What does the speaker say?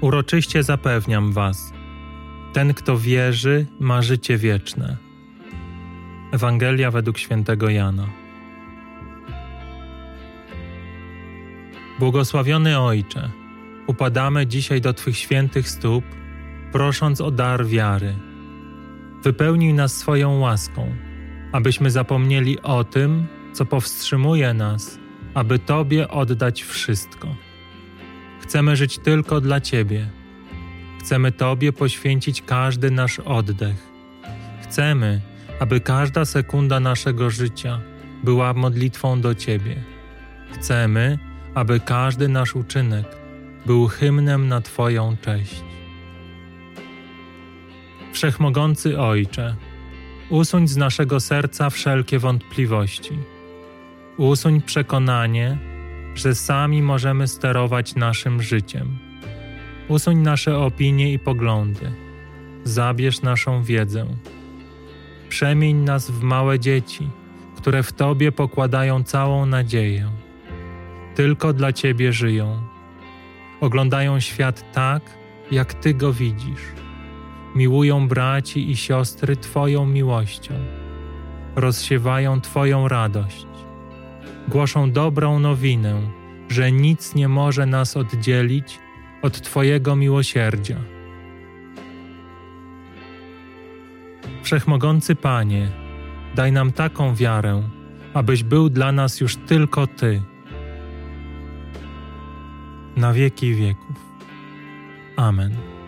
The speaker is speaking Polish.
Uroczyście zapewniam Was, ten, kto wierzy, ma życie wieczne. Ewangelia według świętego Jana. Błogosławiony Ojcze, upadamy dzisiaj do Twych świętych stóp, prosząc o dar wiary. Wypełnij nas swoją łaską, abyśmy zapomnieli o tym, co powstrzymuje nas, aby Tobie oddać wszystko. Chcemy żyć tylko dla Ciebie. Chcemy Tobie poświęcić każdy nasz oddech. Chcemy, aby każda sekunda naszego życia była modlitwą do Ciebie. Chcemy, aby każdy nasz uczynek był hymnem na Twoją cześć. Wszechmogący Ojcze, usuń z naszego serca wszelkie wątpliwości. Usuń przekonanie, że sami możemy sterować naszym życiem. Usuń nasze opinie i poglądy. Zabierz naszą wiedzę. Przemień nas w małe dzieci, które w Tobie pokładają całą nadzieję. Tylko dla Ciebie żyją. Oglądają świat tak, jak Ty go widzisz. Miłują braci i siostry Twoją miłością. Rozsiewają Twoją radość głoszą dobrą nowinę, że nic nie może nas oddzielić od Twojego miłosierdzia. Wszechmogący Panie, daj nam taką wiarę, abyś był dla nas już tylko Ty. Na wieki wieków. Amen.